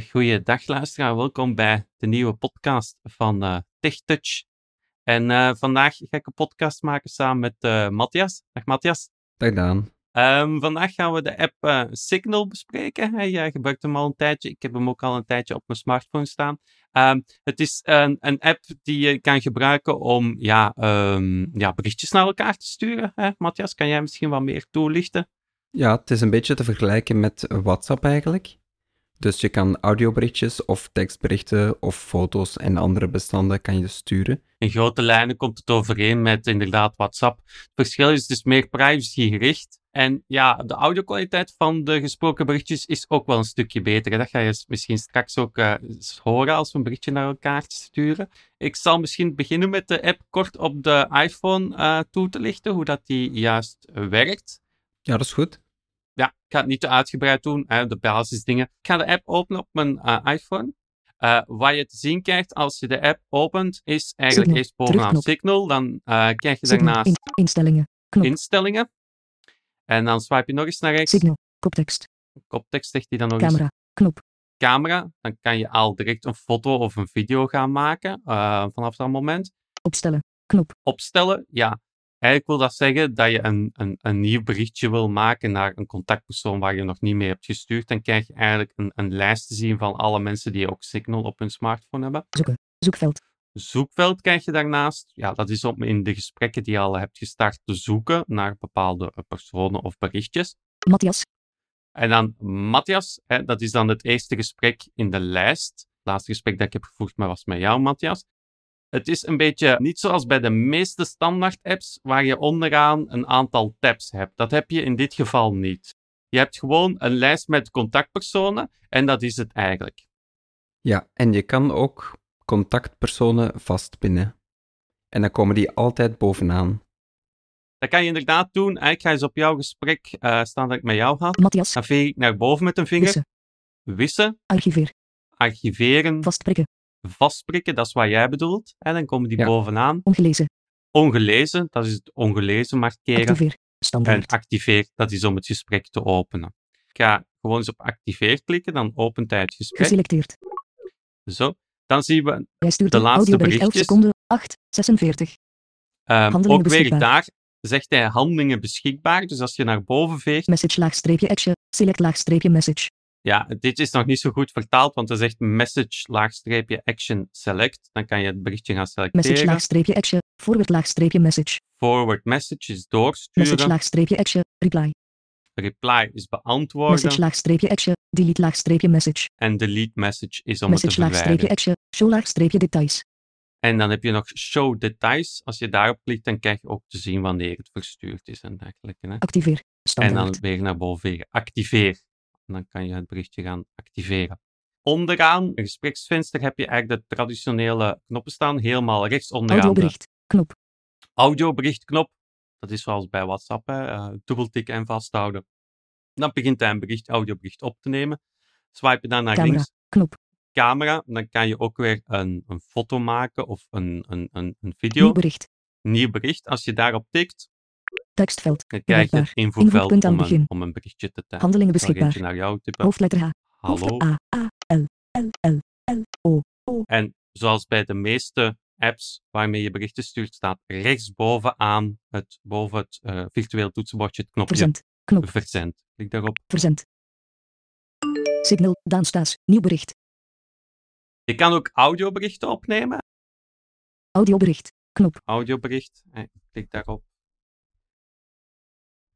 Goeiedag luisteraar, welkom bij de nieuwe podcast van uh, TechTouch. En uh, vandaag ga ik een podcast maken samen met uh, Matthias. Dag Matthias. Dag Daan. Um, vandaag gaan we de app Signal bespreken. Jij gebruikt hem al een tijdje. Ik heb hem ook al een tijdje op mijn smartphone staan. Um, het is een, een, app die je kan gebruiken om ja, um, ja, berichtjes naar elkaar te sturen. Hè? Matthias, kan jij misschien wat meer toelichten? Ja, het is een beetje te vergelijken met WhatsApp eigenlijk. Dus je kan audioberichtjes of tekstberichten of foto's en andere bestanden kan je sturen. In grote lijnen komt het overeen met inderdaad WhatsApp. Het verschil is dus meer privacygericht. En ja, de audiokwaliteit van de gesproken berichtjes is ook wel een stukje beter. Dat ga je misschien straks ook uh, horen als we een berichtje naar elkaar sturen. Ik zal misschien beginnen met de app kort op de iPhone uh, toe te lichten, hoe dat die juist werkt. Ja, dat is goed ja, ik ga het niet te uitgebreid doen, hè, de basisdingen. Ik ga de app openen op mijn uh, iPhone. Uh, wat je te zien krijgt als je de app opent, is eigenlijk Signal. eerst bovenaan. Signal. Dan uh, krijg je Signal. daarnaast In- instellingen. Knop. instellingen. En dan swipe je nog eens naar rechts. Signal. Koptekst. Koptekst zegt hij dan nog eens Camera. Knop. camera. Dan kan je al direct een foto of een video gaan maken vanaf dat moment. Opstellen. Knop. Opstellen, ja. Eigenlijk wil dat zeggen dat je een, een, een nieuw berichtje wil maken naar een contactpersoon waar je nog niet mee hebt gestuurd. Dan krijg je eigenlijk een, een lijst te zien van alle mensen die ook Signal op hun smartphone hebben. Zoeken. Zoekveld. Zoekveld krijg je daarnaast. Ja, dat is om in de gesprekken die je al hebt gestart te zoeken naar bepaalde personen of berichtjes. Matthias. En dan Matthias, hè, dat is dan het eerste gesprek in de lijst. Het laatste gesprek dat ik heb gevoerd was met jou, Matthias. Het is een beetje niet zoals bij de meeste standaard apps, waar je onderaan een aantal tabs hebt. Dat heb je in dit geval niet. Je hebt gewoon een lijst met contactpersonen en dat is het eigenlijk. Ja, en je kan ook contactpersonen vastpinnen. En dan komen die altijd bovenaan. Dat kan je inderdaad doen. Ik ga eens op jouw gesprek uh, staan dat ik met jou had. Matthias. Dan veeg ik naar boven met een vinger. Wissen. Wissen, Archiveer. archiveren, Vastprikken. Vastprikken, dat is wat jij bedoelt. En dan komen die Ja. bovenaan. Ongelezen. Ongelezen, dat is het ongelezen markeren. Activeer. En Standaard. activeer, dat is om het gesprek te openen. Ik ga gewoon eens op activeer klikken, dan opent hij het gesprek. Geselecteerd. Zo. Dan zien we Jij stuurt De laatste audiobericht 11 berichtjes. seconden. 8. 46. ehm, Handelingen ook weer daar zegt hij handelingen beschikbaar. Dus als je naar boven veegt, Message laagstreepje action. Select laagstreepje message. Ja, dit is nog niet zo goed vertaald, want er zegt message laagstreepje action select. Dan kan je het berichtje gaan Message selecteren. laagstreepje action. Forward laagstreepje message. Forward message is Message doorsturen. laagstreepje action. Reply. Reply is beantwoorden. Message laagstreepje action. Delete laagstreepje message. En delete message is om Message het te laagstreepje verwijderen. action. Show laagstreepje details. En dan heb je nog show details. Als je daarop klikt, dan krijg je ook te zien wanneer het verstuurd is en dergelijke. Hè? Activeer. En dan weer naar boven. Activeer. En dan kan je het berichtje gaan activeren. Onderaan, een gespreksvenster, heb je eigenlijk de traditionele knoppen staan. Helemaal rechts onderaan de Audiobericht. Knop. audioberichtknop. Dat is zoals bij WhatsApp, hè. eh, dubbeltikken en vasthouden. Dan begint hij een bericht, audiobericht op te nemen. Swipe je dan naar Camera. links, Knop. camera. Dan kan je ook weer een, een foto maken of een, een, een, een video. Nieuw bericht. Nieuw bericht. Als je daarop tikt, Tekstveld. dan krijg je het invoerveld Invoerpunt aan om begin. een, om een berichtje te typen. Handelingen beschikbaar. naar jou typen. Hoofdletter H. Hallo. A. A. L. L. L. L. O. En zoals bij de meeste apps waarmee je berichten stuurt, staat rechtsbovenaan het, boven het eh, virtueel toetsenbordje het knopje Verzend. Knop. verzend. Klik daarop. Verzend. Signal. Daan Staes. Nieuw bericht. Je kan ook audioberichten opnemen. Audiobericht. Knop. Audiobericht. Eh, Klik daarop.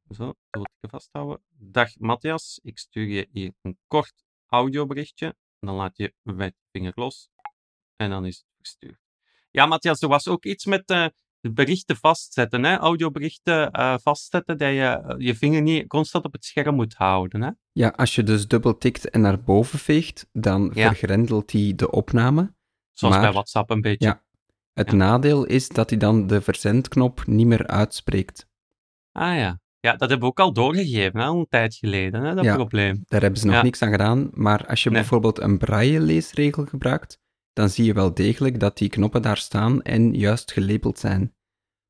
Zo, dubbeltikken vasthouden. Dag Matthias, ik stuur je hier een kort audioberichtje. Dan laat je je vinger los. En dan is het verstuurd. Ja, Matthias, er was ook iets met eh, berichten vastzetten. Hè? Audioberichten eh, vastzetten, dat je eh, je vinger niet constant op het scherm moet houden. Hè? Ja, als je dus dubbel tikt en naar boven veegt, dan Ja. vergrendelt hij de opname. Zoals bij WhatsApp een beetje. Ja. Het Ja. nadeel is dat hij dan de verzendknop niet meer uitspreekt. Ah ja. Ja, dat hebben we ook al doorgegeven, hè? al een tijd geleden, hè? dat Ja. probleem. Daar hebben ze nog Ja. niks aan gedaan, maar als je Nee. bijvoorbeeld een braille-leesregel gebruikt, dan zie je wel degelijk dat die knoppen daar staan en juist gelabeld zijn.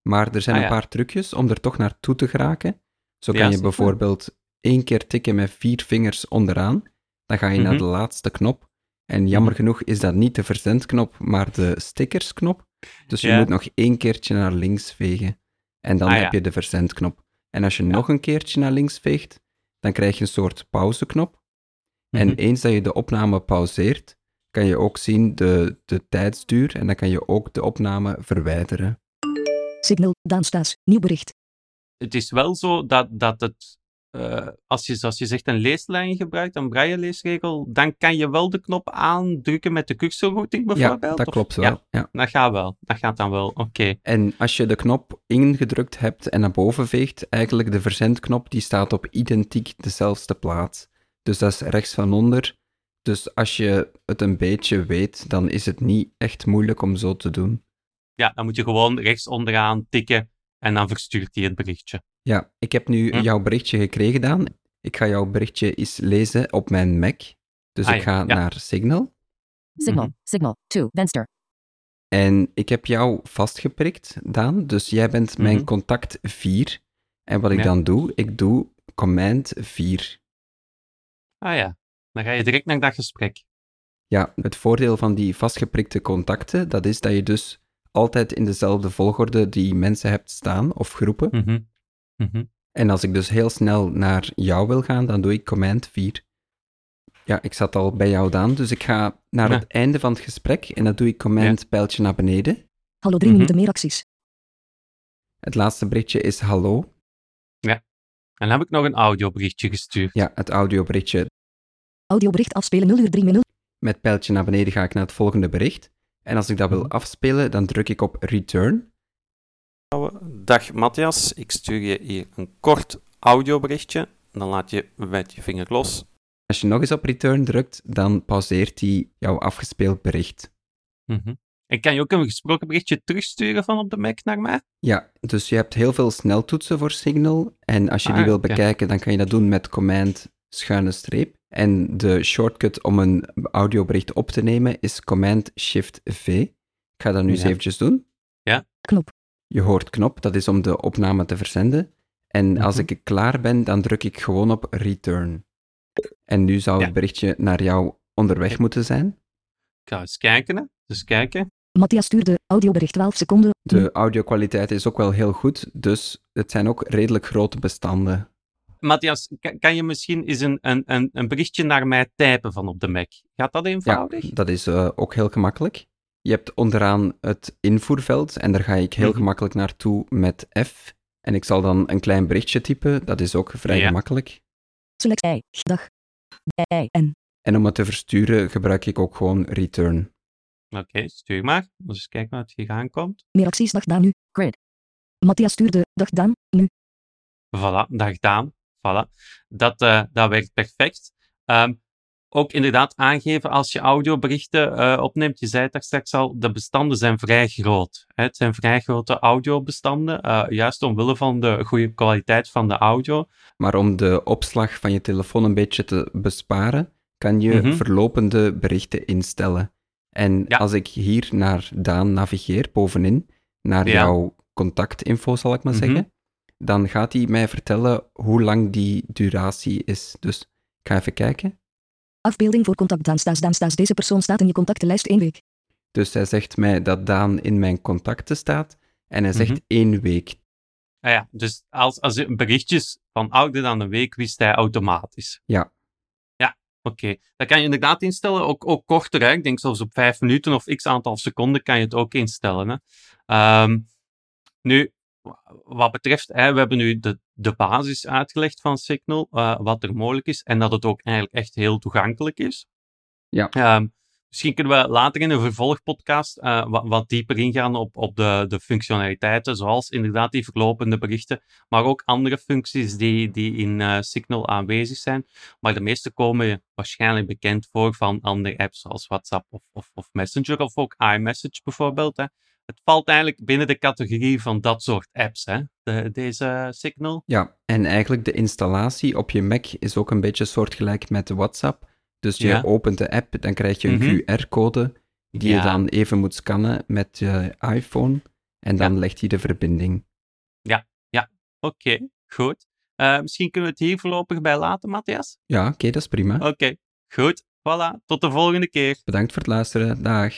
Maar er zijn Ah, een paar trucjes om er toch naartoe te geraken. Zo kan je bijvoorbeeld één keer tikken met vier vingers onderaan, dan ga je naar Mhm. de laatste knop En jammer Mhm. genoeg is dat niet de verzendknop, maar de stickersknop. Dus je moet nog één keertje naar links vegen. En dan Ah, heb je de verzendknop. En als je nog een keertje naar links veegt, dan krijg je een soort pauzeknop. En Mhm. eens dat je de opname pauzeert, kan je ook zien de, de tijdsduur en dan kan je ook de opname verwijderen. Signal, Daan Staes, nieuw bericht. Het is wel zo dat, dat het, eh, als je zoals je zegt een leeslijn gebruikt, een braille leesregel, dan kan je wel de knop aandrukken met de cursorrouting Ja, bijvoorbeeld? dat of- klopt Ja, wel. Ja. dat gaat wel. Dat gaat dan wel, oké. En als je de knop ingedrukt hebt en naar boven veegt, eigenlijk de verzendknop die staat op identiek dezelfde plaats. Dus dat is rechts van onder. Dus als je het een beetje weet, dan is het niet echt moeilijk om zo te doen. Ja, dan moet je gewoon rechts onderaan tikken en dan verstuurt hij het berichtje. Ja, ik heb nu Hm. jouw berichtje gekregen, Daan. Ik ga jouw berichtje eens lezen op mijn Mac. Dus Ah, ik ja, ga ja. naar Signal. Signal, Mhm. signal, 2, venster. En ik heb jou vastgeprikt, Daan. Dus jij bent mijn Mhm. contact 4. En wat ik Ja. dan doe, ik doe command 4. Ah ja, dan ga je direct naar dat gesprek. Ja, het voordeel van die vastgeprikte contacten, dat is dat je dus altijd in dezelfde volgorde die mensen hebt staan, of groepen. Mhm. En als ik dus heel snel naar jou wil gaan, dan doe ik command 4. Ja, ik zat al bij jou, Daan, dus ik ga naar Ja. het einde van het gesprek en dan doe ik command pijltje naar beneden. Hallo, 3 Mhm. minuten meer acties. Het laatste berichtje is hallo. En dan heb ik nog een audioberichtje gestuurd. Ja, het audioberichtje. Audiobericht afspelen 0 uur 3 minuten. Met pijltje naar beneden ga ik naar het volgende bericht. En als ik dat wil Mhm. afspelen, dan druk ik op return. Dag Matthias, ik stuur je hier een kort audioberichtje. Dan laat je met je vinger los. Als je nog eens op return drukt, dan pauzeert hij jouw afgespeeld bericht. Mhm. En kan je ook een gesproken berichtje terugsturen van op de Mac naar mij? Ja, dus je hebt heel veel sneltoetsen voor Signal. En als je die Ah, wil oké. bekijken, dan kan je dat doen met command schuine streep. En de shortcut om een audiobericht op te nemen is command shift V. Ik ga dat nu eens Ja. eventjes doen. Knop. Je hoort knop, dat is om de opname te verzenden. En als Mhm. ik klaar ben, dan druk ik gewoon op return. En nu zou Ja. het berichtje naar jou onderweg moeten zijn. Ik ga eens kijken. Hè. Dus kijken. Matthias stuurde audiobericht 12 seconden. De audiokwaliteit is ook wel heel goed, dus het zijn ook redelijk grote bestanden. Matthias, kan, je misschien eens een, een, een, een berichtje naar mij typen van op de Mac? Gaat dat Ja, eenvoudig? dat is eh, ook heel gemakkelijk. Je hebt onderaan het invoerveld en daar ga ik heel Mhm. gemakkelijk naartoe met F. En ik zal dan een klein berichtje typen, dat is ook vrij Ja. gemakkelijk. Select I. Dag. I. En. En om het te versturen gebruik ik ook gewoon return. Oké, stuur maar. Dus eens kijken wat hier aankomt. Meer acties. Dag Daan nu. Cred. Matthias stuurde. Dag Daan. Nu. Voilà, dag Daan. Voilà. Dat, eh, dat werkt perfect. Ehm, ook inderdaad aangeven als je audioberichten eh, opneemt. Je zei het daar straks al, de bestanden zijn vrij groot. Hè. Het zijn vrij grote audiobestanden, eh, juist omwille van de goede kwaliteit van de audio. Maar om de opslag van je telefoon een beetje te besparen, kan je Mhm. verlopende berichten instellen. En Ja. als ik hier naar Daan navigeer, bovenin, naar Ja. jouw contactinfo zal ik maar Mhm. zeggen, dan gaat hij mij vertellen hoe lang die duratie is. Dus ik ga even kijken. Afbeelding voor contact Daan Staes. Daan Staes. Deze persoon staat in je contactenlijst 1 week. Dus hij zegt mij dat Daan in mijn contacten staat en hij zegt Mhm. één week. Ah ja, dus als, als je berichtjes van ouder dan een week wist hij automatisch. Ja. Ja, oké. Dat kan je inderdaad instellen, ook, ook korter. Hè? Ik denk zelfs op vijf minuten of x aantal seconden kan je het ook instellen. Hè? Ehm, nu, wat betreft, hè, we hebben nu de, de basis uitgelegd van Signal, eh, wat er mogelijk is, en dat het ook eigenlijk echt heel toegankelijk is. Ja. Ehm, misschien kunnen we later in een vervolgpodcast wat, wat dieper ingaan op, op de, de functionaliteiten, zoals inderdaad die verlopende berichten, maar ook andere functies die, die in eh, Signal aanwezig zijn. Maar de meeste komen waarschijnlijk bekend voor van andere apps zoals WhatsApp of, of, of Messenger of ook iMessage bijvoorbeeld. Hè. Het valt eigenlijk binnen de categorie van dat soort apps, hè, de, deze Signal. Ja, en eigenlijk de installatie op je Mac is ook een beetje soortgelijk met WhatsApp. Dus je Ja. opent de app, dan krijg je een Mhm. QR-code die Ja. je dan even moet scannen met je iPhone. En dan legt hij de verbinding. Oké, goed. Eh, misschien kunnen we het hier voorlopig bij laten, Matthias? Ja, oké, dat is prima. Oké, goed. Voilà, tot de volgende keer. Bedankt voor het luisteren. Dag.